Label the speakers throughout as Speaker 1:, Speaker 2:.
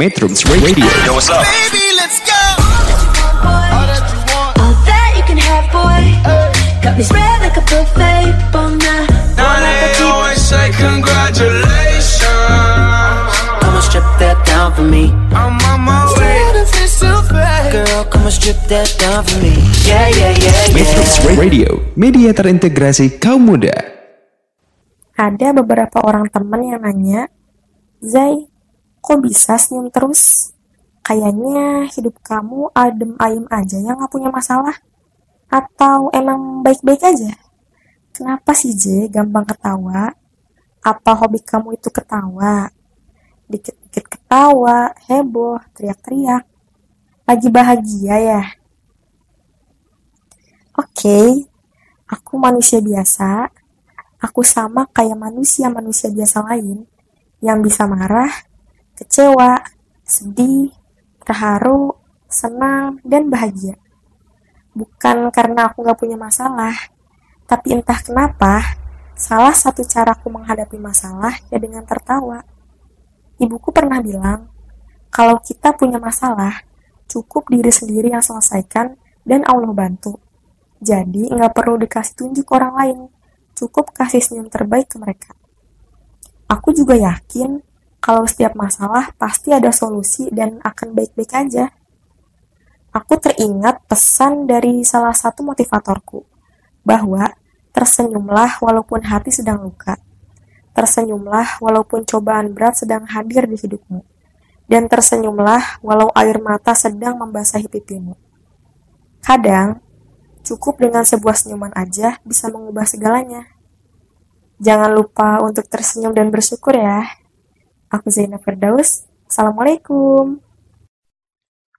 Speaker 1: Metrums Radio
Speaker 2: Yo, what's up?
Speaker 3: Baby, let's go.
Speaker 4: All that you can have, boy. Got me spread like a buffet. Bon
Speaker 2: Now they always say congratulations.
Speaker 5: Come and strip that down for me.
Speaker 2: I'm on my way.
Speaker 5: Girl, come and strip that down for me. Yeah, yeah, yeah,
Speaker 1: Metrums
Speaker 5: yeah.
Speaker 1: Radio Media terintegrasi kaum muda
Speaker 6: Ada beberapa orang temen yang nanya, Zai, kok bisa senyum terus? Kayaknya hidup kamu adem ayem aja yang gak punya masalah. Atau emang baik-baik aja? Kenapa sih J gampang ketawa? Apa hobi kamu itu ketawa? Dikit-dikit ketawa, heboh, teriak-teriak. Lagi bahagia ya? Oke, aku manusia biasa, aku sama kayak manusia-manusia biasa lain yang bisa marah, kecewa, sedih, terharu, senang, dan bahagia. Bukan karena aku gak punya masalah, tapi entah kenapa, salah satu caraku menghadapi masalah ya dengan tertawa. Ibuku pernah bilang, kalau kita punya masalah, cukup diri sendiri yang selesaikan dan Allah bantu. Jadi, nggak perlu dikasih tunjuk orang lain, cukup kasih senyum terbaik ke mereka. Aku juga yakin kalau setiap masalah pasti ada solusi dan akan baik-baik aja. Aku teringat pesan dari salah satu motivatorku, bahwa tersenyumlah walaupun hati sedang luka. Tersenyumlah walaupun cobaan berat sedang hadir di hidupmu. Dan tersenyumlah walau air mata sedang membasahi pipimu. Kadang, cukup dengan sebuah senyuman aja bisa mengubah segalanya. Jangan lupa untuk tersenyum dan bersyukur ya. Aku Zainab Firdaus. Assalamualaikum.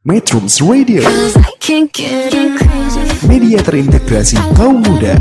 Speaker 1: Metrums Radio
Speaker 4: Cause I can't get crazy.
Speaker 1: Media terintegrasi kaum muda